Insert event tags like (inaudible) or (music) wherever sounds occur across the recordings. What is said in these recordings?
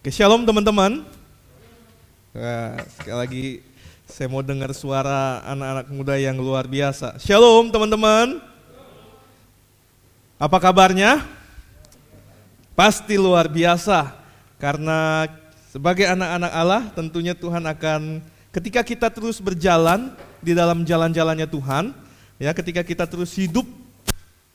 Oke, shalom teman-teman. Nah, sekali lagi saya mau dengar suara anak-anak muda yang luar biasa. Shalom teman-teman. Apa kabarnya? Pasti luar biasa. Karena sebagai anak-anak Allah tentunya Tuhan akan ketika kita terus berjalan di dalam jalan-jalannya Tuhan, ya ketika kita terus hidup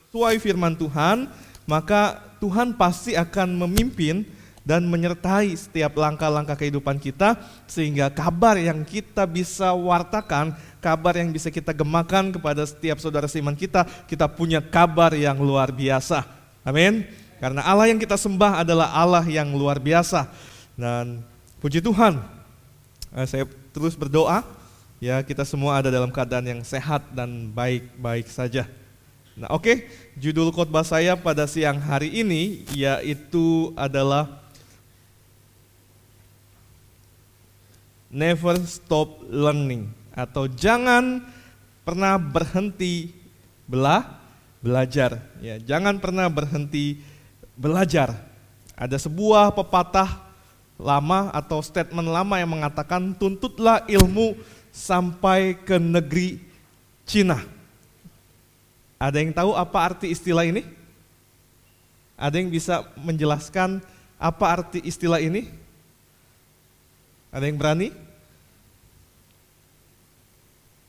sesuai firman Tuhan, maka Tuhan pasti akan memimpin dan menyertai setiap langkah-langkah kehidupan kita sehingga kabar yang kita bisa wartakan, kabar yang bisa kita gemakan kepada setiap saudara seiman kita, kita punya kabar yang luar biasa. Amin. Karena Allah yang kita sembah adalah Allah yang luar biasa. Dan puji Tuhan, eh, saya terus berdoa ya kita semua ada dalam keadaan yang sehat dan baik-baik saja. Nah, oke, okay. judul khotbah saya pada siang hari ini yaitu adalah Never stop learning atau jangan pernah berhenti belah belajar ya, jangan pernah berhenti belajar. Ada sebuah pepatah lama atau statement lama yang mengatakan tuntutlah ilmu sampai ke negeri Cina. Ada yang tahu apa arti istilah ini? Ada yang bisa menjelaskan apa arti istilah ini? Ada yang berani?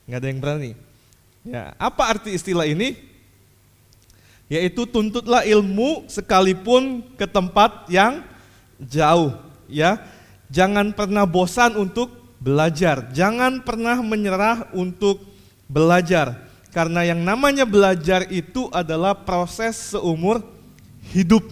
Nggak ada yang berani. Ya, apa arti istilah ini? Yaitu tuntutlah ilmu sekalipun ke tempat yang jauh ya. Jangan pernah bosan untuk belajar. Jangan pernah menyerah untuk belajar. Karena yang namanya belajar itu adalah proses seumur hidup.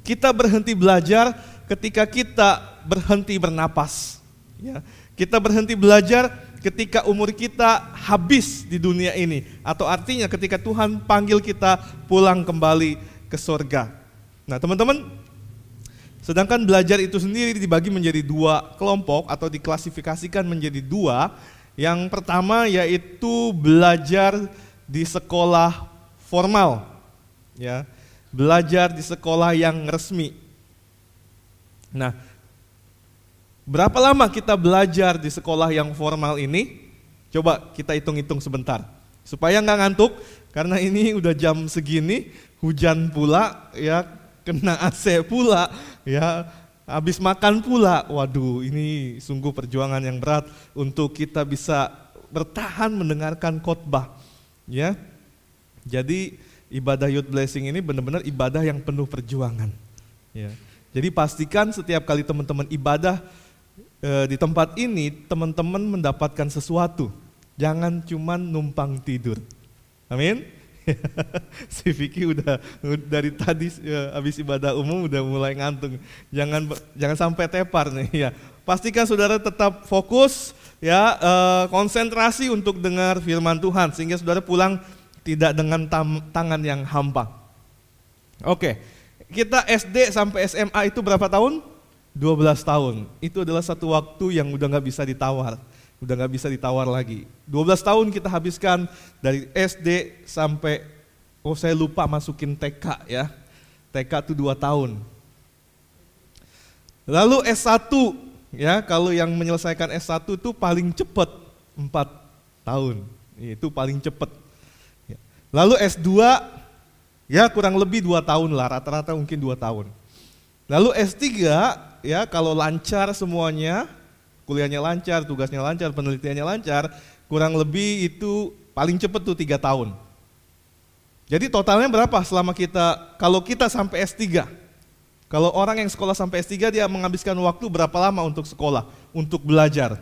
Kita berhenti belajar ketika kita berhenti bernapas. Ya. Kita berhenti belajar ketika umur kita habis di dunia ini. Atau artinya ketika Tuhan panggil kita pulang kembali ke surga. Nah teman-teman, Sedangkan belajar itu sendiri dibagi menjadi dua kelompok atau diklasifikasikan menjadi dua. Yang pertama yaitu belajar di sekolah formal, ya, belajar di sekolah yang resmi. Nah, berapa lama kita belajar di sekolah yang formal ini? Coba kita hitung-hitung sebentar, supaya nggak ngantuk, karena ini udah jam segini, hujan pula, ya kena (laughs) AC pula, ya habis makan pula. Waduh, ini sungguh perjuangan yang berat untuk kita bisa bertahan mendengarkan khotbah. Ya. Jadi ibadah youth blessing ini benar-benar ibadah yang penuh perjuangan. Ya. Jadi pastikan setiap kali teman-teman ibadah e, di tempat ini, teman-teman mendapatkan sesuatu. Jangan cuma numpang tidur. Amin. (laughs) si Vicky udah dari tadi ya, habis ibadah umum udah mulai ngantung. Jangan jangan sampai tepar nih (laughs) ya. Pastikan saudara tetap fokus ya eh, konsentrasi untuk dengar firman Tuhan sehingga saudara pulang tidak dengan tam, tangan yang hampa. Oke. Kita SD sampai SMA itu berapa tahun? 12 tahun. Itu adalah satu waktu yang udah nggak bisa ditawar udah nggak bisa ditawar lagi. 12 tahun kita habiskan dari SD sampai, oh saya lupa masukin TK ya. TK itu 2 tahun. Lalu S1 ya, kalau yang menyelesaikan S1 itu paling cepat 4 tahun. Itu paling cepat. Ya. Lalu S2 ya kurang lebih 2 tahun lah, rata-rata mungkin 2 tahun. Lalu S3 ya kalau lancar semuanya kuliahnya lancar, tugasnya lancar, penelitiannya lancar, kurang lebih itu paling cepat tuh tiga tahun. Jadi totalnya berapa selama kita, kalau kita sampai S3? Kalau orang yang sekolah sampai S3 dia menghabiskan waktu berapa lama untuk sekolah, untuk belajar?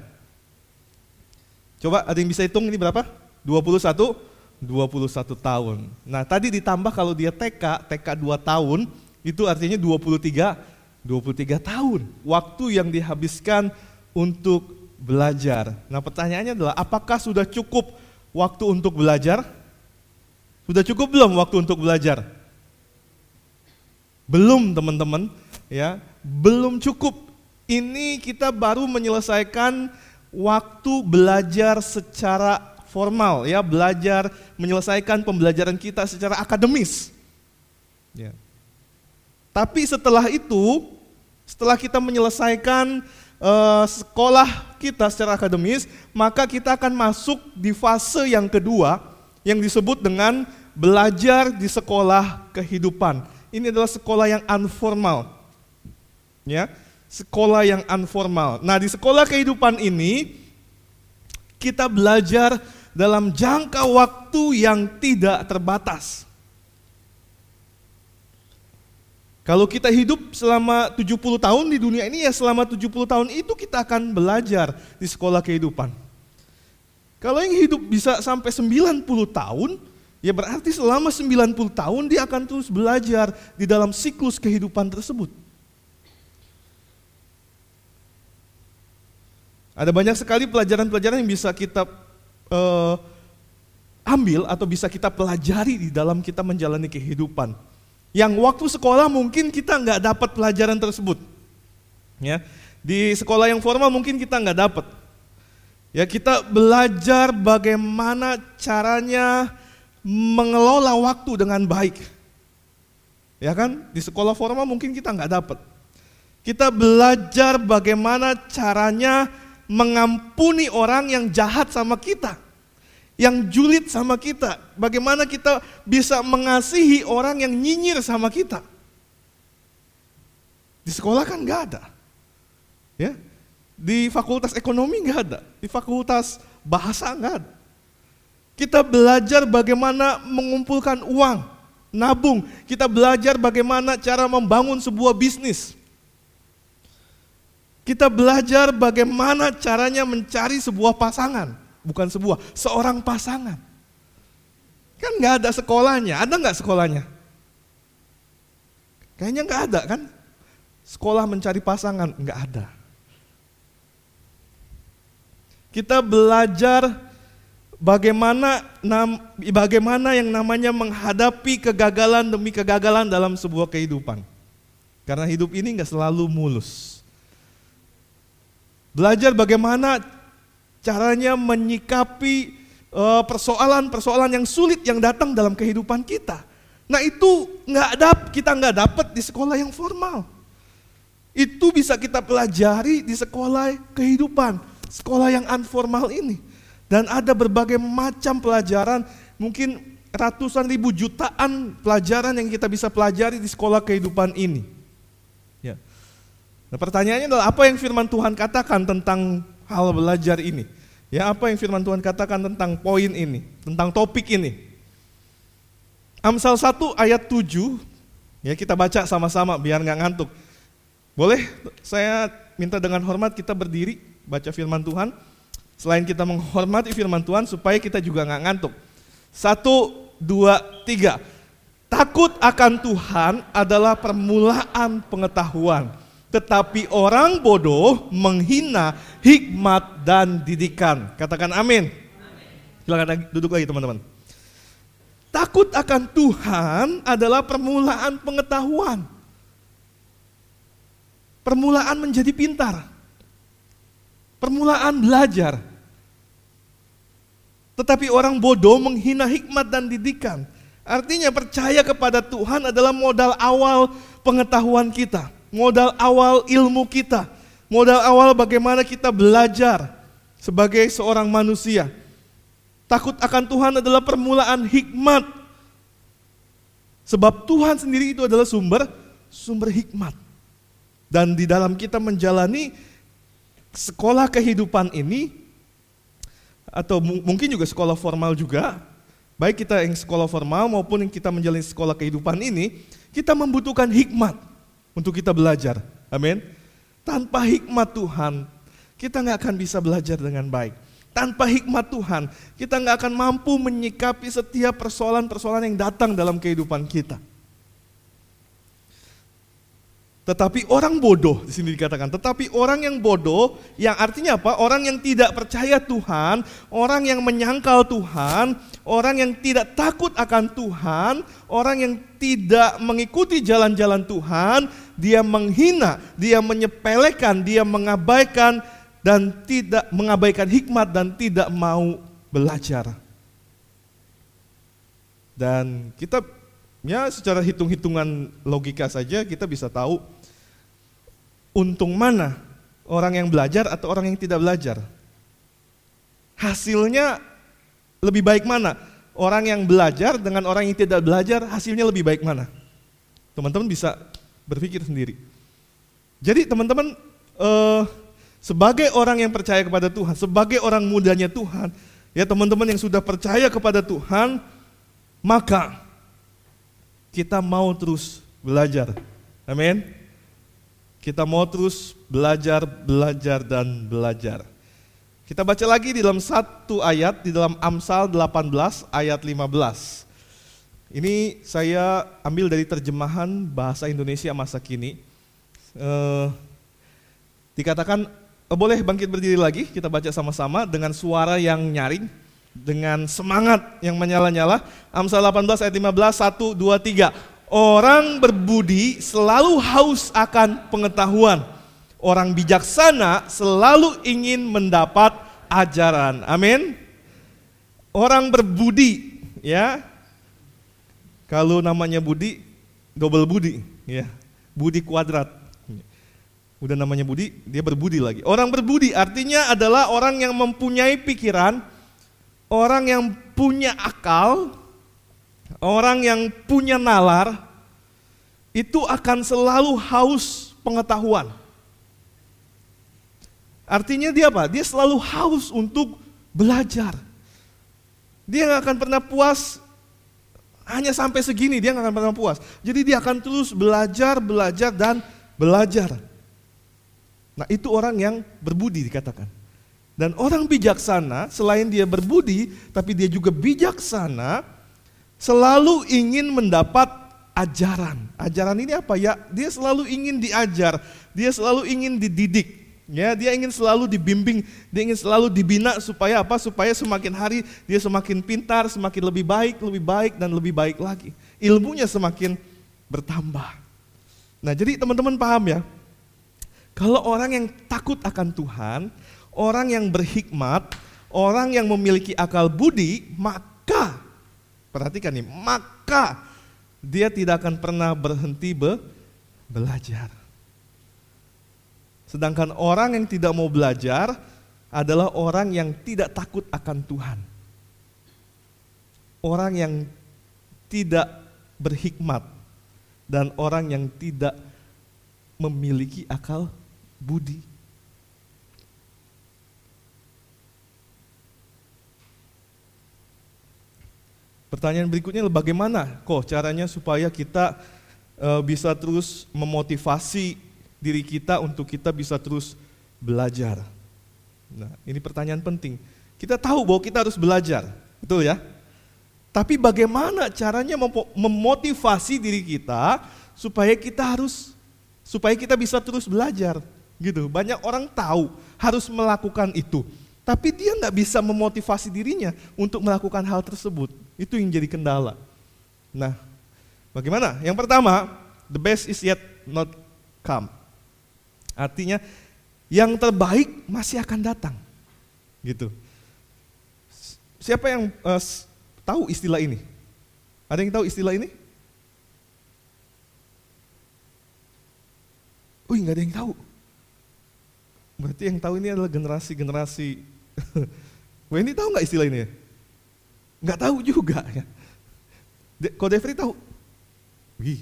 Coba ada yang bisa hitung ini berapa? 21? 21 tahun. Nah tadi ditambah kalau dia TK, TK 2 tahun, itu artinya 23, 23 tahun. Waktu yang dihabiskan untuk belajar. Nah pertanyaannya adalah apakah sudah cukup waktu untuk belajar? Sudah cukup belum waktu untuk belajar? Belum teman-teman, ya, belum cukup. Ini kita baru menyelesaikan waktu belajar secara formal, ya, belajar menyelesaikan pembelajaran kita secara akademis. Ya. Tapi setelah itu Setelah kita menyelesaikan uh, sekolah kita secara akademis, maka kita akan masuk di fase yang kedua yang disebut dengan belajar di sekolah kehidupan. Ini adalah sekolah yang unformal. Ya, sekolah yang unformal. Nah, di sekolah kehidupan ini kita belajar dalam jangka waktu yang tidak terbatas. Kalau kita hidup selama 70 tahun di dunia ini ya selama 70 tahun itu kita akan belajar di sekolah kehidupan. Kalau yang hidup bisa sampai 90 tahun, ya berarti selama 90 tahun dia akan terus belajar di dalam siklus kehidupan tersebut. Ada banyak sekali pelajaran-pelajaran yang bisa kita uh, ambil atau bisa kita pelajari di dalam kita menjalani kehidupan. Yang waktu sekolah mungkin kita nggak dapat pelajaran tersebut. Ya, di sekolah yang formal mungkin kita nggak dapat. Ya, kita belajar bagaimana caranya mengelola waktu dengan baik. Ya kan? Di sekolah formal mungkin kita nggak dapat. Kita belajar bagaimana caranya mengampuni orang yang jahat sama kita yang julid sama kita. Bagaimana kita bisa mengasihi orang yang nyinyir sama kita. Di sekolah kan nggak ada. Ya, di fakultas ekonomi nggak ada, di fakultas bahasa nggak ada. Kita belajar bagaimana mengumpulkan uang, nabung. Kita belajar bagaimana cara membangun sebuah bisnis. Kita belajar bagaimana caranya mencari sebuah pasangan bukan sebuah, seorang pasangan. Kan nggak ada sekolahnya, ada nggak sekolahnya? Kayaknya nggak ada kan? Sekolah mencari pasangan nggak ada. Kita belajar bagaimana bagaimana yang namanya menghadapi kegagalan demi kegagalan dalam sebuah kehidupan. Karena hidup ini nggak selalu mulus. Belajar bagaimana caranya menyikapi eh, persoalan-persoalan yang sulit yang datang dalam kehidupan kita. Nah itu nggak dap kita nggak dapat di sekolah yang formal. Itu bisa kita pelajari di sekolah kehidupan, sekolah yang informal ini. Dan ada berbagai macam pelajaran, mungkin ratusan ribu jutaan pelajaran yang kita bisa pelajari di sekolah kehidupan ini. Ya. Nah pertanyaannya adalah apa yang firman Tuhan katakan tentang hal belajar ini. Ya apa yang firman Tuhan katakan tentang poin ini, tentang topik ini. Amsal 1 ayat 7, ya kita baca sama-sama biar nggak ngantuk. Boleh saya minta dengan hormat kita berdiri baca firman Tuhan. Selain kita menghormati firman Tuhan supaya kita juga nggak ngantuk. Satu, dua, tiga. Takut akan Tuhan adalah permulaan pengetahuan tetapi orang bodoh menghina hikmat dan didikan. Katakan amin. Silakan duduk lagi teman-teman. Takut akan Tuhan adalah permulaan pengetahuan. Permulaan menjadi pintar. Permulaan belajar. Tetapi orang bodoh menghina hikmat dan didikan. Artinya percaya kepada Tuhan adalah modal awal pengetahuan kita modal awal ilmu kita, modal awal bagaimana kita belajar sebagai seorang manusia. Takut akan Tuhan adalah permulaan hikmat. Sebab Tuhan sendiri itu adalah sumber sumber hikmat. Dan di dalam kita menjalani sekolah kehidupan ini atau mungkin juga sekolah formal juga, baik kita yang sekolah formal maupun yang kita menjalani sekolah kehidupan ini, kita membutuhkan hikmat untuk kita belajar. Amin. Tanpa hikmat Tuhan, kita nggak akan bisa belajar dengan baik. Tanpa hikmat Tuhan, kita nggak akan mampu menyikapi setiap persoalan-persoalan yang datang dalam kehidupan kita. Tetapi orang bodoh di sini dikatakan, tetapi orang yang bodoh yang artinya apa? Orang yang tidak percaya Tuhan, orang yang menyangkal Tuhan, orang yang tidak takut akan Tuhan, orang yang tidak mengikuti jalan-jalan Tuhan, dia menghina, dia menyepelekan, dia mengabaikan dan tidak mengabaikan hikmat dan tidak mau belajar. Dan kita ya secara hitung-hitungan logika saja kita bisa tahu untung mana? Orang yang belajar atau orang yang tidak belajar? Hasilnya lebih baik mana? Orang yang belajar dengan orang yang tidak belajar, hasilnya lebih baik mana? Teman-teman bisa berpikir sendiri. Jadi teman-teman, eh, sebagai orang yang percaya kepada Tuhan, sebagai orang mudanya Tuhan, ya teman-teman yang sudah percaya kepada Tuhan, maka kita mau terus belajar. Amin. Kita mau terus belajar, belajar, dan belajar. Kita baca lagi di dalam satu ayat, di dalam Amsal 18 ayat 15. Ini saya ambil dari terjemahan bahasa Indonesia masa kini. Eh, dikatakan, eh, boleh bangkit berdiri lagi, kita baca sama-sama dengan suara yang nyaring, dengan semangat yang menyala-nyala. Amsal 18 ayat 15, 1, 2, 3. Orang berbudi selalu haus akan pengetahuan Orang bijaksana selalu ingin mendapat ajaran. Amin. Orang berbudi, ya. Kalau namanya budi, double budi, ya. Budi kuadrat. Udah namanya budi, dia berbudi lagi. Orang berbudi artinya adalah orang yang mempunyai pikiran, orang yang punya akal, orang yang punya nalar, itu akan selalu haus pengetahuan. Artinya dia apa? Dia selalu haus untuk belajar. Dia nggak akan pernah puas hanya sampai segini, dia nggak akan pernah puas. Jadi dia akan terus belajar, belajar, dan belajar. Nah itu orang yang berbudi dikatakan. Dan orang bijaksana, selain dia berbudi, tapi dia juga bijaksana, selalu ingin mendapat ajaran. Ajaran ini apa ya? Dia selalu ingin diajar, dia selalu ingin dididik. Ya, dia ingin selalu dibimbing, dia ingin selalu dibina supaya apa? Supaya semakin hari dia semakin pintar, semakin lebih baik, lebih baik dan lebih baik lagi. Ilmunya semakin bertambah. Nah, jadi teman-teman paham ya? Kalau orang yang takut akan Tuhan, orang yang berhikmat, orang yang memiliki akal budi, maka perhatikan nih, maka dia tidak akan pernah berhenti be, belajar. Sedangkan orang yang tidak mau belajar adalah orang yang tidak takut akan Tuhan. Orang yang tidak berhikmat dan orang yang tidak memiliki akal budi. Pertanyaan berikutnya bagaimana kok caranya supaya kita uh, bisa terus memotivasi diri kita untuk kita bisa terus belajar. Nah, ini pertanyaan penting. Kita tahu bahwa kita harus belajar, betul ya? Tapi bagaimana caranya memotivasi diri kita supaya kita harus supaya kita bisa terus belajar, gitu. Banyak orang tahu harus melakukan itu, tapi dia nggak bisa memotivasi dirinya untuk melakukan hal tersebut. Itu yang jadi kendala. Nah, bagaimana? Yang pertama, the best is yet not come. Artinya yang terbaik masih akan datang. Gitu. Siapa yang uh, tahu istilah ini? Ada yang tahu istilah ini? Wih, nggak ada yang tahu. Berarti yang tahu ini adalah generasi-generasi. (laughs) ini tahu nggak istilah ini? Nggak tahu juga. Ya. Kok Devri tahu? Wih,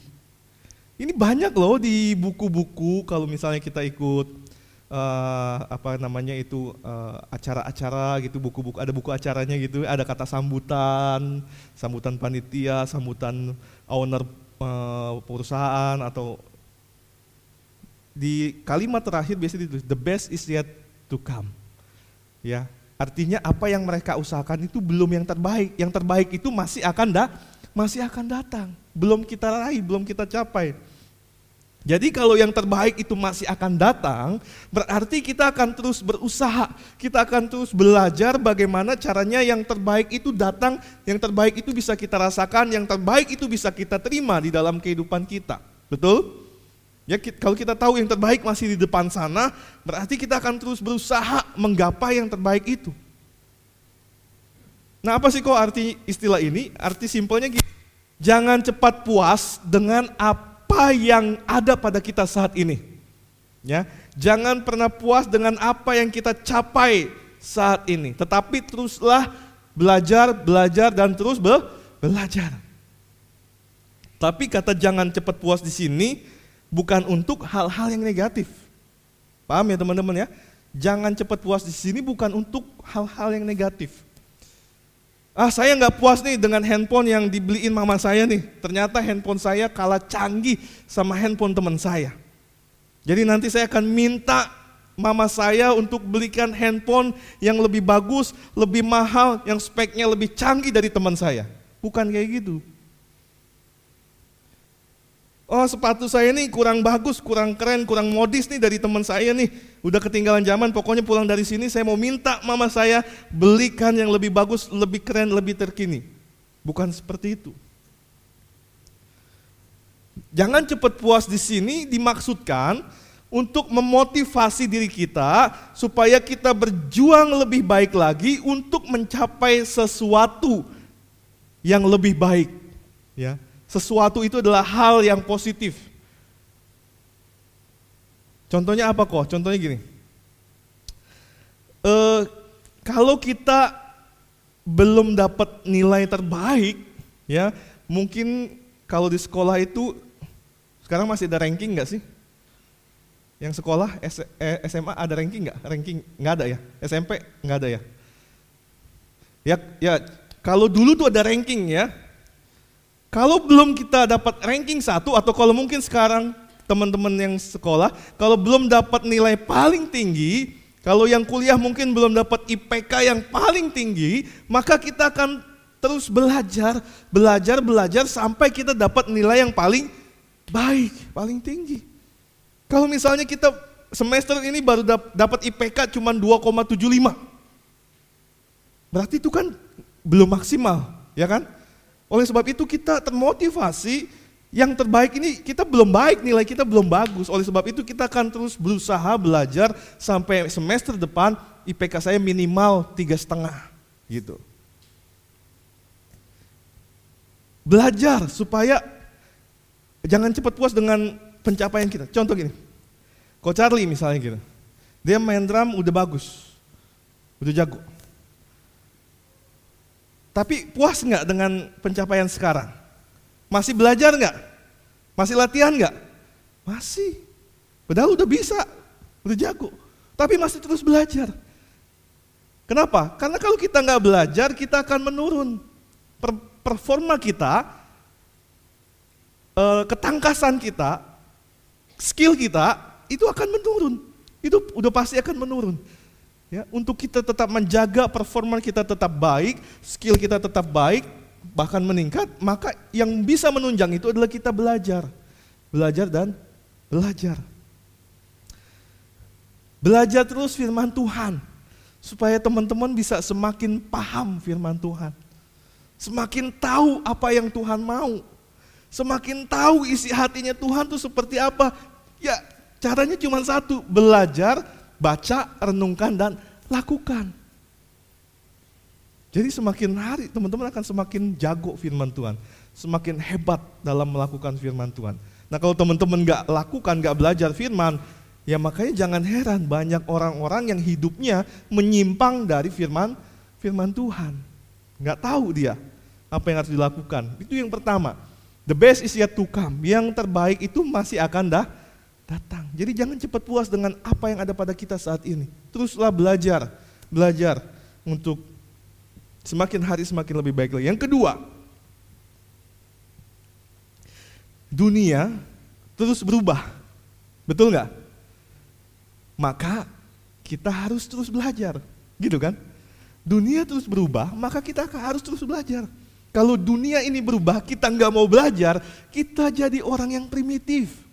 ini banyak loh di buku-buku kalau misalnya kita ikut uh, apa namanya itu uh, acara-acara gitu buku-buku ada buku acaranya gitu ada kata sambutan sambutan panitia sambutan owner uh, perusahaan atau di kalimat terakhir biasanya ditulis the best is yet to come ya artinya apa yang mereka usahakan itu belum yang terbaik yang terbaik itu masih akan da masih akan datang belum kita raih belum kita capai jadi kalau yang terbaik itu masih akan datang, berarti kita akan terus berusaha, kita akan terus belajar bagaimana caranya yang terbaik itu datang, yang terbaik itu bisa kita rasakan, yang terbaik itu bisa kita terima di dalam kehidupan kita. Betul? Ya kalau kita tahu yang terbaik masih di depan sana, berarti kita akan terus berusaha menggapai yang terbaik itu. Nah apa sih kok arti istilah ini? Arti simpelnya gini, jangan cepat puas dengan apa yang ada pada kita saat ini. Ya, jangan pernah puas dengan apa yang kita capai saat ini, tetapi teruslah belajar, belajar dan terus be belajar. Tapi kata jangan cepat puas di sini bukan untuk hal-hal yang negatif. Paham ya teman-teman ya? Jangan cepat puas di sini bukan untuk hal-hal yang negatif. Ah saya nggak puas nih dengan handphone yang dibeliin mama saya nih. Ternyata handphone saya kalah canggih sama handphone teman saya. Jadi nanti saya akan minta mama saya untuk belikan handphone yang lebih bagus, lebih mahal, yang speknya lebih canggih dari teman saya. Bukan kayak gitu. Oh sepatu saya nih kurang bagus, kurang keren, kurang modis nih dari teman saya nih. Udah ketinggalan zaman, pokoknya pulang dari sini saya mau minta mama saya belikan yang lebih bagus, lebih keren, lebih terkini. Bukan seperti itu. Jangan cepat puas di sini dimaksudkan untuk memotivasi diri kita supaya kita berjuang lebih baik lagi untuk mencapai sesuatu yang lebih baik, ya sesuatu itu adalah hal yang positif. Contohnya apa kok? Contohnya gini. E, kalau kita belum dapat nilai terbaik, ya mungkin kalau di sekolah itu sekarang masih ada ranking nggak sih? Yang sekolah SMA eh, ada ranking nggak? Ranking nggak ada ya? SMP nggak ada ya? Ya, ya kalau dulu tuh ada ranking ya, kalau belum kita dapat ranking satu atau kalau mungkin sekarang teman-teman yang sekolah, kalau belum dapat nilai paling tinggi, kalau yang kuliah mungkin belum dapat IPK yang paling tinggi, maka kita akan terus belajar, belajar, belajar sampai kita dapat nilai yang paling baik, paling tinggi. Kalau misalnya kita semester ini baru dapat IPK cuma 2,75. Berarti itu kan belum maksimal, ya kan? Oleh sebab itu kita termotivasi yang terbaik ini kita belum baik nilai kita belum bagus. Oleh sebab itu kita akan terus berusaha belajar sampai semester depan IPK saya minimal tiga setengah gitu. Belajar supaya jangan cepat puas dengan pencapaian kita. Contoh gini, Coach Charlie misalnya gitu, dia main drum udah bagus, udah jago. Tapi puas nggak dengan pencapaian sekarang? Masih belajar nggak? Masih latihan nggak? Masih. Padahal udah bisa, udah jago. Tapi masih terus belajar. Kenapa? Karena kalau kita nggak belajar, kita akan menurun. performa kita, eh, ketangkasan kita, skill kita, itu akan menurun. Itu udah pasti akan menurun. Ya, untuk kita tetap menjaga performa kita tetap baik, skill kita tetap baik, bahkan meningkat, maka yang bisa menunjang itu adalah kita belajar. Belajar dan belajar. Belajar terus firman Tuhan supaya teman-teman bisa semakin paham firman Tuhan. Semakin tahu apa yang Tuhan mau. Semakin tahu isi hatinya Tuhan itu seperti apa. Ya, caranya cuma satu, belajar baca, renungkan, dan lakukan. Jadi semakin hari teman-teman akan semakin jago firman Tuhan. Semakin hebat dalam melakukan firman Tuhan. Nah kalau teman-teman gak lakukan, gak belajar firman, ya makanya jangan heran banyak orang-orang yang hidupnya menyimpang dari firman firman Tuhan. Gak tahu dia apa yang harus dilakukan. Itu yang pertama. The best is yet to come. Yang terbaik itu masih akan dah datang. Jadi jangan cepat puas dengan apa yang ada pada kita saat ini. Teruslah belajar, belajar untuk semakin hari semakin lebih baik lagi. Yang kedua, dunia terus berubah. Betul nggak? Maka kita harus terus belajar, gitu kan? Dunia terus berubah, maka kita harus terus belajar. Kalau dunia ini berubah, kita nggak mau belajar, kita jadi orang yang primitif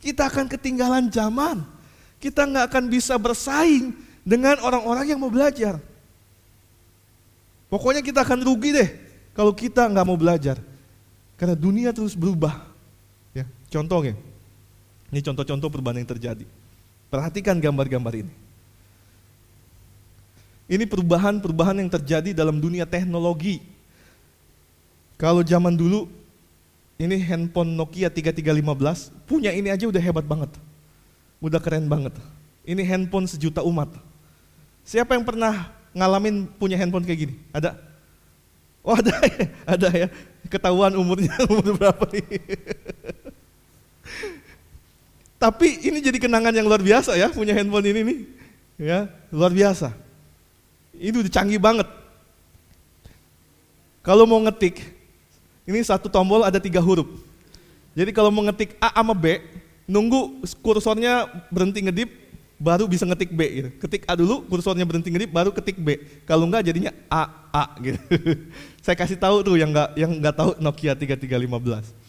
kita akan ketinggalan zaman. Kita nggak akan bisa bersaing dengan orang-orang yang mau belajar. Pokoknya kita akan rugi deh kalau kita nggak mau belajar. Karena dunia terus berubah. Ya, contohnya, ini contoh-contoh perubahan yang terjadi. Perhatikan gambar-gambar ini. Ini perubahan-perubahan yang terjadi dalam dunia teknologi. Kalau zaman dulu ini handphone Nokia 3315, punya ini aja udah hebat banget. Udah keren banget. Ini handphone sejuta umat. Siapa yang pernah ngalamin punya handphone kayak gini? Ada? Oh ada (laughs) ya, ada ya. Ketahuan umurnya (laughs) umur berapa nih. (laughs) Tapi ini jadi kenangan yang luar biasa ya punya handphone ini nih. Ya, luar biasa. Ini udah canggih banget. Kalau mau ngetik, ini satu tombol ada tiga huruf. Jadi kalau mau ngetik A sama B, nunggu kursornya berhenti ngedip, baru bisa ngetik B gitu. Ketik A dulu, kursornya berhenti ngedip, baru ketik B. Kalau enggak jadinya A A gitu. (laughs) Saya kasih tahu tuh yang enggak yang enggak tahu Nokia 3315.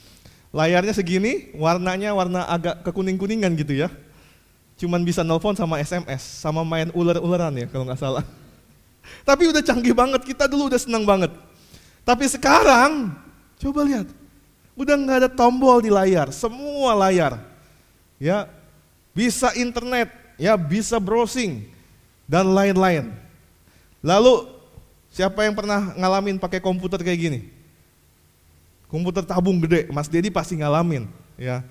Layarnya segini, warnanya warna agak kekuning-kuningan gitu ya. Cuman bisa nelpon sama SMS, sama main ular-ularan ya kalau nggak salah. (laughs) Tapi udah canggih banget, kita dulu udah senang banget. Tapi sekarang, coba lihat, udah nggak ada tombol di layar, semua layar. Ya, bisa internet, ya bisa browsing dan lain-lain. Lalu siapa yang pernah ngalamin pakai komputer kayak gini? Komputer tabung gede, Mas Dedi pasti ngalamin, ya.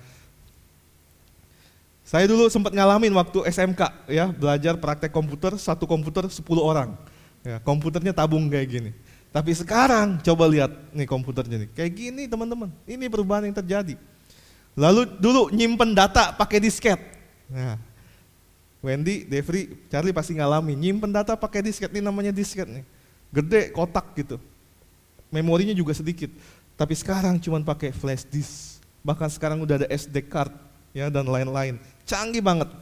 Saya dulu sempat ngalamin waktu SMK ya, belajar praktek komputer, satu komputer 10 orang. Ya, komputernya tabung kayak gini. Tapi sekarang coba lihat nih komputernya nih, kayak gini teman-teman. Ini perubahan yang terjadi. Lalu dulu nyimpen data pakai disket. Nah, Wendy, Devri, Charlie pasti ngalamin nyimpen data pakai disket ini namanya disket nih. Gede kotak gitu. Memorinya juga sedikit. Tapi sekarang cuma pakai flash disk. Bahkan sekarang udah ada SD card ya dan lain-lain. Canggih banget.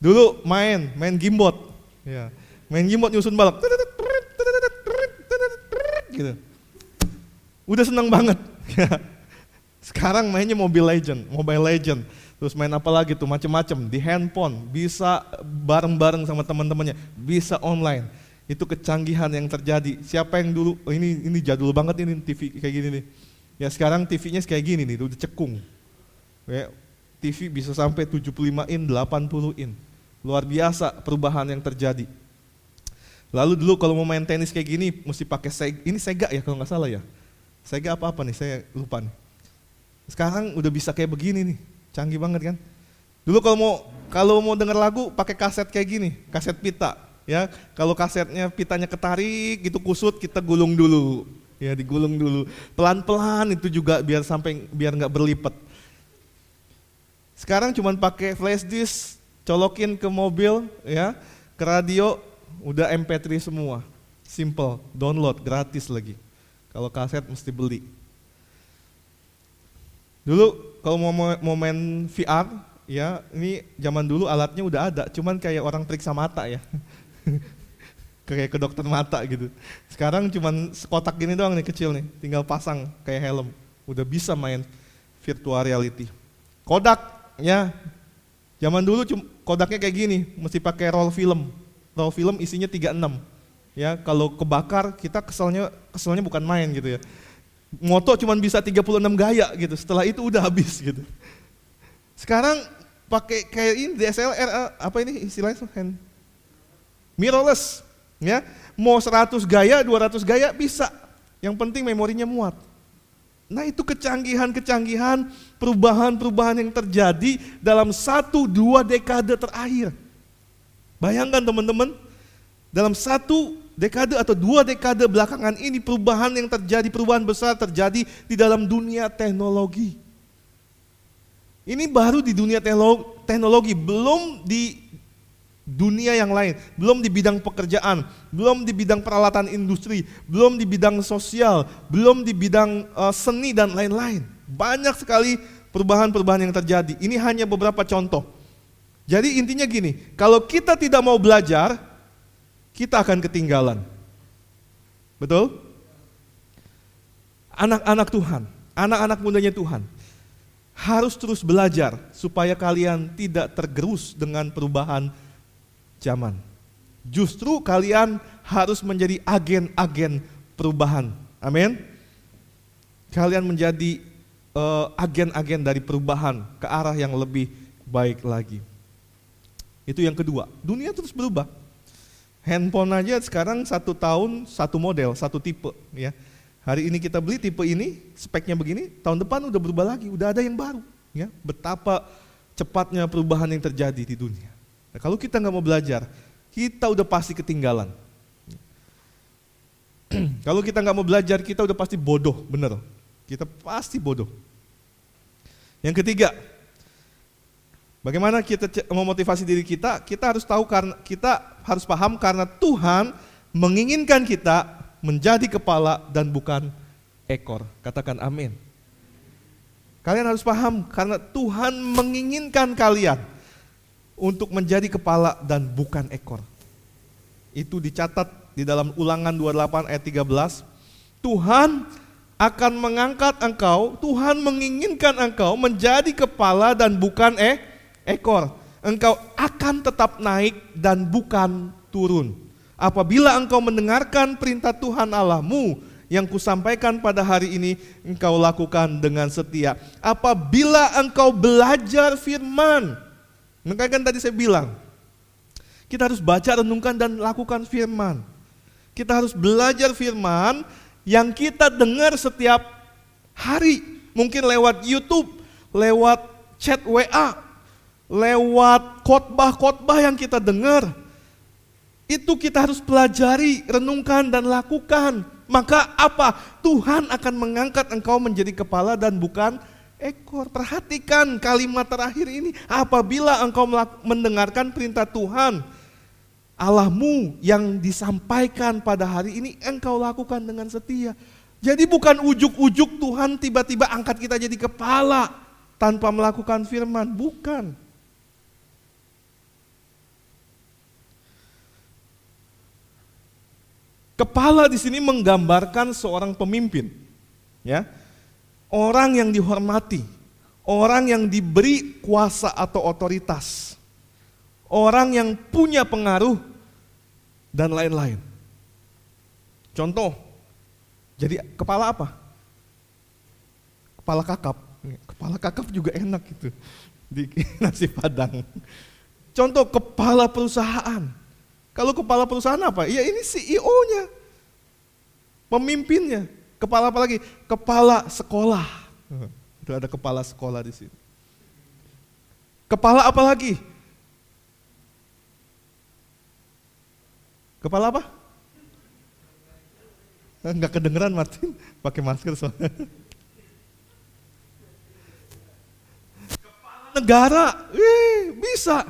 Dulu main, main gimbot. Ya. Main gimbot nyusun balok. Gitu. Udah senang banget. (laughs) Sekarang mainnya Mobile Legend, Mobile Legend. Terus main apa lagi tuh macem-macem di handphone, bisa bareng-bareng sama teman-temannya, bisa online itu kecanggihan yang terjadi. Siapa yang dulu oh ini ini jadul banget ini TV kayak gini nih. Ya sekarang TV-nya kayak gini nih, udah cekung. Ya, TV bisa sampai 75 in, 80 in. Luar biasa perubahan yang terjadi. Lalu dulu kalau mau main tenis kayak gini mesti pakai Sega, ini Sega ya kalau nggak salah ya. Sega apa apa nih? Saya lupa nih. Sekarang udah bisa kayak begini nih, canggih banget kan. Dulu kalau mau kalau mau denger lagu pakai kaset kayak gini, kaset pita ya kalau kasetnya pitanya ketarik gitu kusut kita gulung dulu ya digulung dulu pelan-pelan itu juga biar sampai biar nggak berlipat sekarang cuma pakai flash disk colokin ke mobil ya ke radio udah MP3 semua. Simple. Download gratis lagi. Kalau kaset mesti beli. Dulu kalau mau mau main VR ya ini zaman dulu alatnya udah ada. Cuman kayak orang periksa mata ya. (laughs) Kayak ke dokter mata gitu. Sekarang cuman sekotak gini doang nih kecil nih, tinggal pasang kayak helm. Udah bisa main virtual reality. Kodak ya, zaman dulu kodaknya kayak gini, mesti pakai roll film. Roll film isinya 36. Ya, kalau kebakar kita keselnya keselnya bukan main gitu ya. Moto cuman bisa 36 gaya gitu. Setelah itu udah habis gitu. Sekarang pakai kayak ini DSLR apa ini istilahnya hand mirrorless, ya. Mau 100 gaya, 200 gaya bisa. Yang penting memorinya muat. Nah itu kecanggihan-kecanggihan, perubahan-perubahan yang terjadi dalam satu dua dekade terakhir. Bayangkan teman-teman, dalam satu dekade atau dua dekade belakangan ini perubahan yang terjadi, perubahan besar terjadi di dalam dunia teknologi. Ini baru di dunia teknologi, belum di dunia yang lain, belum di bidang pekerjaan, belum di bidang peralatan industri, belum di bidang sosial, belum di bidang uh, seni dan lain-lain. Banyak sekali perubahan-perubahan yang terjadi. Ini hanya beberapa contoh. Jadi intinya gini, kalau kita tidak mau belajar, kita akan ketinggalan. Betul? Anak-anak Tuhan, anak-anak mudanya Tuhan, harus terus belajar supaya kalian tidak tergerus dengan perubahan zaman. Justru kalian harus menjadi agen-agen perubahan. Amin. Kalian menjadi uh, agen-agen dari perubahan ke arah yang lebih baik lagi. Itu yang kedua. Dunia terus berubah. Handphone aja sekarang satu tahun satu model, satu tipe. Ya. Hari ini kita beli tipe ini, speknya begini, tahun depan udah berubah lagi, udah ada yang baru. Ya. Betapa cepatnya perubahan yang terjadi di dunia. Nah, kalau kita nggak mau belajar, kita udah pasti ketinggalan. (clears throat) kalau kita nggak mau belajar, kita udah pasti bodoh, bener. Kita pasti bodoh. Yang ketiga, bagaimana kita memotivasi diri kita? Kita harus tahu karena kita harus paham karena Tuhan menginginkan kita menjadi kepala dan bukan ekor. Katakan amin. Kalian harus paham karena Tuhan menginginkan kalian untuk menjadi kepala dan bukan ekor. Itu dicatat di dalam Ulangan 28 ayat 13. Tuhan akan mengangkat engkau, Tuhan menginginkan engkau menjadi kepala dan bukan eh, ekor. Engkau akan tetap naik dan bukan turun. Apabila engkau mendengarkan perintah Tuhan Allahmu yang kusampaikan pada hari ini, engkau lakukan dengan setia. Apabila engkau belajar firman, makanya kan tadi saya bilang, kita harus baca, renungkan, dan lakukan firman. Kita harus belajar firman, yang kita dengar setiap hari, mungkin lewat YouTube, lewat chat WA, lewat khotbah-khotbah yang kita dengar. Itu kita harus pelajari, renungkan dan lakukan. Maka apa? Tuhan akan mengangkat engkau menjadi kepala dan bukan ekor. Perhatikan kalimat terakhir ini. Apabila engkau mendengarkan perintah Tuhan, Allahmu yang disampaikan pada hari ini engkau lakukan dengan setia. Jadi bukan ujuk-ujuk Tuhan tiba-tiba angkat kita jadi kepala tanpa melakukan firman, bukan. Kepala di sini menggambarkan seorang pemimpin, ya. Orang yang dihormati, orang yang diberi kuasa atau otoritas orang yang punya pengaruh, dan lain-lain. Contoh, jadi kepala apa? Kepala kakap. Kepala kakap juga enak gitu di (laughs) nasi padang. Contoh kepala perusahaan. Kalau kepala perusahaan apa? Ya ini CEO-nya, pemimpinnya. Kepala apa lagi? Kepala sekolah. Itu ada kepala sekolah di sini. Kepala apa lagi? Kepala apa? Enggak kedengeran Martin, pakai masker soalnya. Kepala negara, Wih, bisa.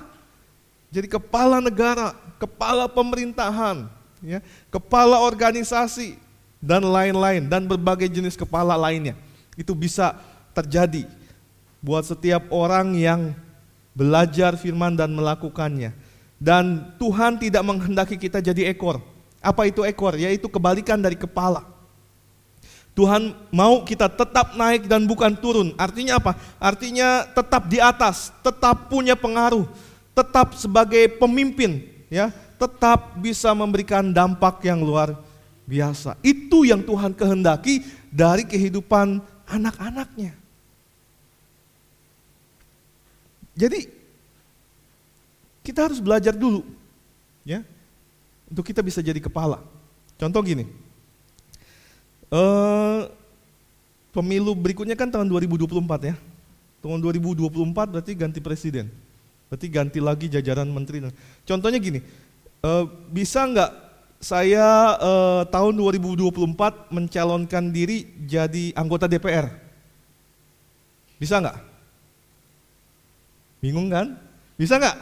Jadi kepala negara, kepala pemerintahan, ya, kepala organisasi dan lain-lain dan berbagai jenis kepala lainnya. Itu bisa terjadi buat setiap orang yang belajar firman dan melakukannya. Dan Tuhan tidak menghendaki kita jadi ekor. Apa itu ekor? Yaitu kebalikan dari kepala. Tuhan mau kita tetap naik dan bukan turun. Artinya apa? Artinya tetap di atas, tetap punya pengaruh, tetap sebagai pemimpin, ya, tetap bisa memberikan dampak yang luar biasa. Itu yang Tuhan kehendaki dari kehidupan anak-anaknya. Jadi kita harus belajar dulu, ya, untuk kita bisa jadi kepala. Contoh gini, uh, pemilu berikutnya kan tahun 2024 ya, tahun 2024 berarti ganti presiden, berarti ganti lagi jajaran menteri. Contohnya gini, uh, bisa nggak saya uh, tahun 2024 mencalonkan diri jadi anggota DPR? Bisa nggak? Bingung kan? Bisa nggak?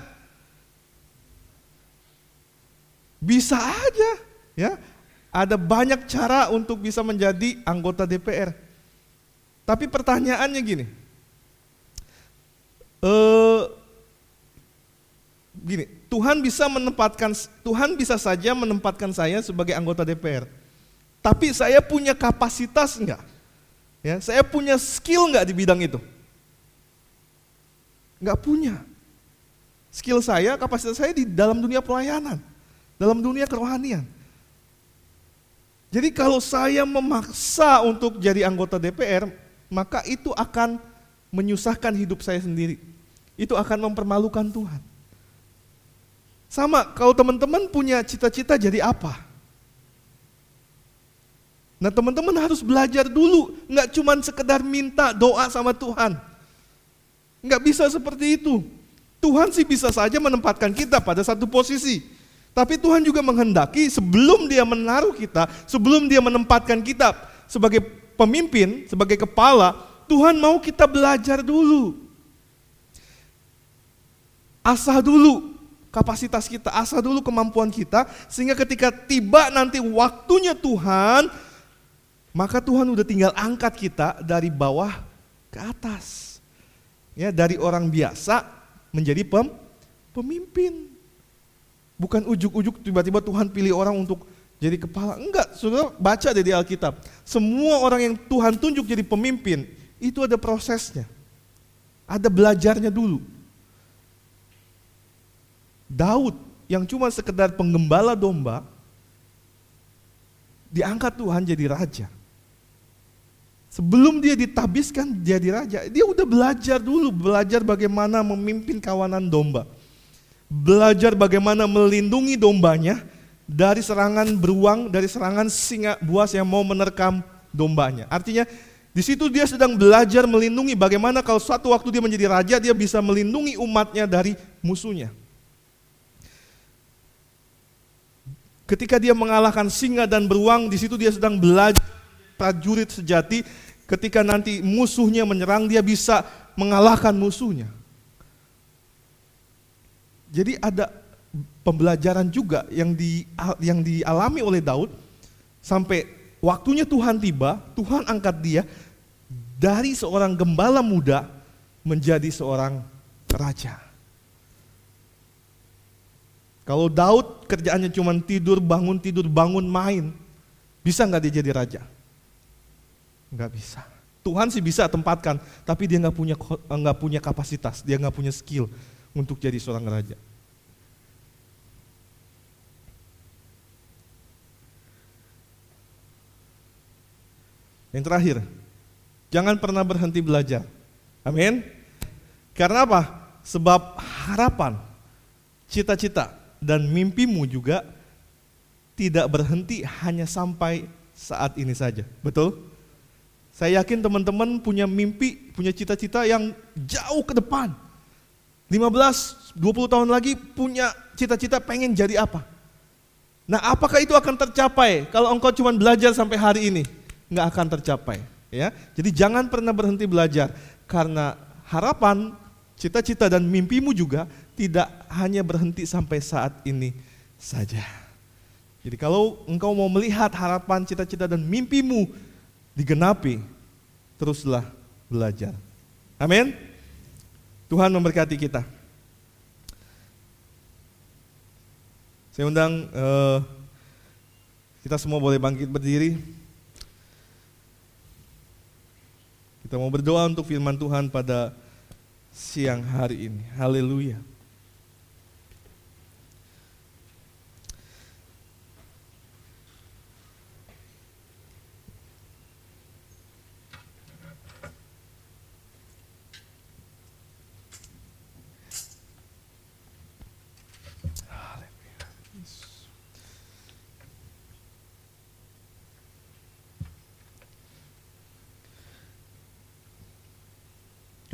Bisa aja, ya. Ada banyak cara untuk bisa menjadi anggota DPR. Tapi pertanyaannya gini, uh, gini, Tuhan bisa menempatkan, Tuhan bisa saja menempatkan saya sebagai anggota DPR. Tapi saya punya kapasitas enggak? Ya, saya punya skill enggak di bidang itu? Enggak punya. Skill saya, kapasitas saya di dalam dunia pelayanan dalam dunia kerohanian. Jadi kalau saya memaksa untuk jadi anggota DPR, maka itu akan menyusahkan hidup saya sendiri. Itu akan mempermalukan Tuhan. Sama, kalau teman-teman punya cita-cita jadi apa? Nah teman-teman harus belajar dulu, nggak cuma sekedar minta doa sama Tuhan. Nggak bisa seperti itu. Tuhan sih bisa saja menempatkan kita pada satu posisi. Tapi Tuhan juga menghendaki sebelum dia menaruh kita, sebelum dia menempatkan kita sebagai pemimpin, sebagai kepala, Tuhan mau kita belajar dulu. Asah dulu kapasitas kita, asah dulu kemampuan kita, sehingga ketika tiba nanti waktunya Tuhan, maka Tuhan udah tinggal angkat kita dari bawah ke atas. Ya, dari orang biasa menjadi pem, pemimpin. Bukan ujuk-ujuk tiba-tiba Tuhan pilih orang untuk jadi kepala. Enggak, sudah baca di Alkitab. Semua orang yang Tuhan tunjuk jadi pemimpin, itu ada prosesnya. Ada belajarnya dulu. Daud yang cuma sekedar penggembala domba, diangkat Tuhan jadi raja. Sebelum dia ditabiskan jadi raja, dia udah belajar dulu, belajar bagaimana memimpin kawanan domba. Belajar bagaimana melindungi dombanya dari serangan beruang, dari serangan singa buas yang mau menerkam dombanya. Artinya di situ dia sedang belajar melindungi bagaimana kalau suatu waktu dia menjadi raja, dia bisa melindungi umatnya dari musuhnya. Ketika dia mengalahkan singa dan beruang, di situ dia sedang belajar prajurit sejati ketika nanti musuhnya menyerang dia bisa mengalahkan musuhnya. Jadi ada pembelajaran juga yang di yang dialami oleh Daud sampai waktunya Tuhan tiba, Tuhan angkat dia dari seorang gembala muda menjadi seorang raja. Kalau Daud kerjaannya cuma tidur, bangun, tidur, bangun, main, bisa nggak dia jadi raja? Nggak bisa. Tuhan sih bisa tempatkan, tapi dia nggak punya nggak punya kapasitas, dia nggak punya skill untuk jadi seorang raja. Yang terakhir, jangan pernah berhenti belajar. Amin. Karena apa? Sebab harapan, cita-cita, dan mimpimu juga tidak berhenti hanya sampai saat ini saja. Betul? Saya yakin teman-teman punya mimpi, punya cita-cita yang jauh ke depan. 15, 20 tahun lagi punya cita-cita pengen jadi apa? Nah apakah itu akan tercapai kalau engkau cuma belajar sampai hari ini? Nggak akan tercapai. ya. Jadi jangan pernah berhenti belajar. Karena harapan, cita-cita dan mimpimu juga tidak hanya berhenti sampai saat ini saja. Jadi kalau engkau mau melihat harapan, cita-cita dan mimpimu digenapi, teruslah belajar. Amin. Tuhan memberkati kita. Saya undang uh, kita semua boleh bangkit berdiri. Kita mau berdoa untuk firman Tuhan pada siang hari ini. Haleluya.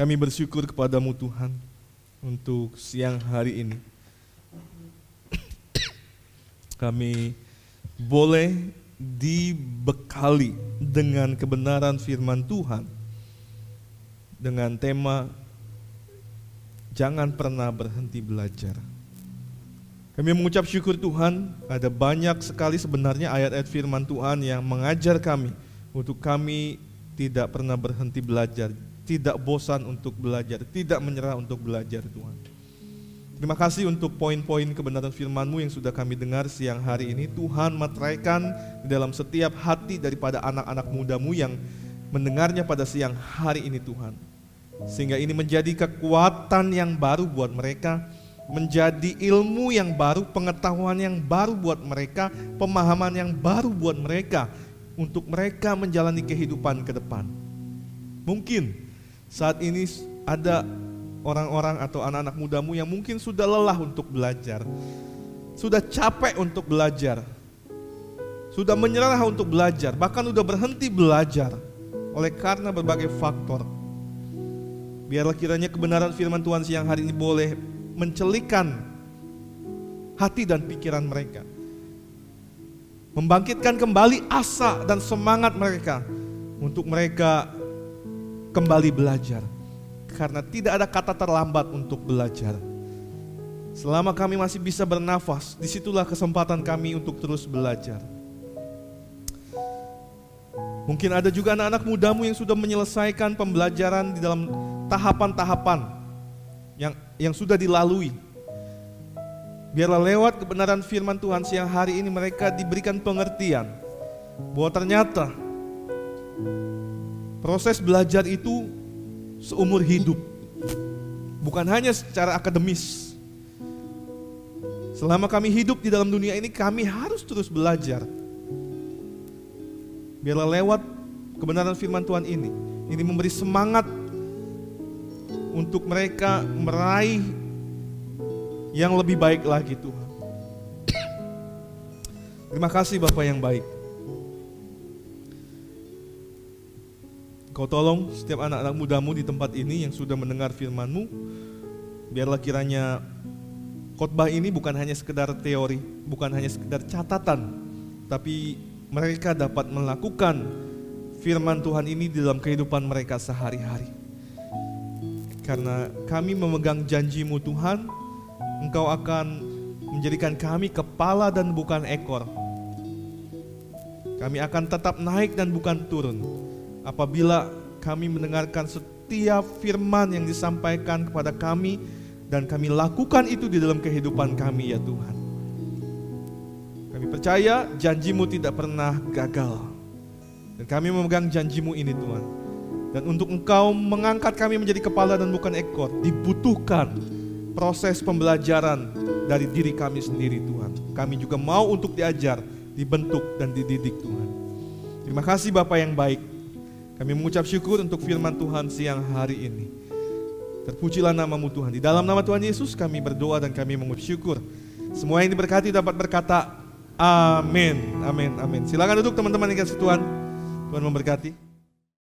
Kami bersyukur kepadamu Tuhan untuk siang hari ini. Kami boleh dibekali dengan kebenaran firman Tuhan dengan tema jangan pernah berhenti belajar. Kami mengucap syukur Tuhan, ada banyak sekali sebenarnya ayat-ayat firman Tuhan yang mengajar kami untuk kami tidak pernah berhenti belajar, tidak bosan untuk belajar, tidak menyerah untuk belajar Tuhan. Terima kasih untuk poin-poin kebenaran firman-Mu yang sudah kami dengar siang hari ini. Tuhan materaikan di dalam setiap hati daripada anak-anak mudamu yang mendengarnya pada siang hari ini Tuhan. Sehingga ini menjadi kekuatan yang baru buat mereka, menjadi ilmu yang baru, pengetahuan yang baru buat mereka, pemahaman yang baru buat mereka, untuk mereka menjalani kehidupan ke depan. Mungkin saat ini ada orang-orang atau anak-anak mudamu yang mungkin sudah lelah untuk belajar, sudah capek untuk belajar, sudah menyerah untuk belajar, bahkan sudah berhenti belajar oleh karena berbagai faktor. Biarlah kiranya kebenaran firman Tuhan siang hari ini boleh mencelikan hati dan pikiran mereka. Membangkitkan kembali asa dan semangat mereka untuk mereka kembali belajar. Karena tidak ada kata terlambat untuk belajar. Selama kami masih bisa bernafas, di situlah kesempatan kami untuk terus belajar. Mungkin ada juga anak-anak mudamu yang sudah menyelesaikan pembelajaran di dalam tahapan-tahapan yang yang sudah dilalui. Biarlah lewat kebenaran firman Tuhan siang hari ini mereka diberikan pengertian bahwa ternyata proses belajar itu seumur hidup. Bukan hanya secara akademis. Selama kami hidup di dalam dunia ini kami harus terus belajar. Biarlah lewat kebenaran firman Tuhan ini ini memberi semangat untuk mereka meraih yang lebih baik lagi Tuhan. Terima kasih Bapak yang baik. Kau tolong setiap anak-anak mudamu di tempat ini yang sudah mendengar firman-Mu, biarlah kiranya khotbah ini bukan hanya sekedar teori, bukan hanya sekedar catatan, tapi mereka dapat melakukan firman Tuhan ini dalam kehidupan mereka sehari-hari. Karena kami memegang janjimu Tuhan, Engkau akan menjadikan kami kepala dan bukan ekor. Kami akan tetap naik dan bukan turun. Apabila kami mendengarkan setiap firman yang disampaikan kepada kami dan kami lakukan itu di dalam kehidupan kami ya Tuhan. Kami percaya janjimu tidak pernah gagal. Dan kami memegang janjimu ini Tuhan. Dan untuk engkau mengangkat kami menjadi kepala dan bukan ekor, dibutuhkan proses pembelajaran dari diri kami sendiri Tuhan. Kami juga mau untuk diajar, dibentuk dan dididik Tuhan. Terima kasih Bapak yang baik. Kami mengucap syukur untuk firman Tuhan siang hari ini. Terpujilah namamu Tuhan. Di dalam nama Tuhan Yesus kami berdoa dan kami mengucap syukur. Semua yang diberkati dapat berkata amin. Amin. Amin. Silakan duduk teman-teman yang kasih Tuhan. Tuhan memberkati.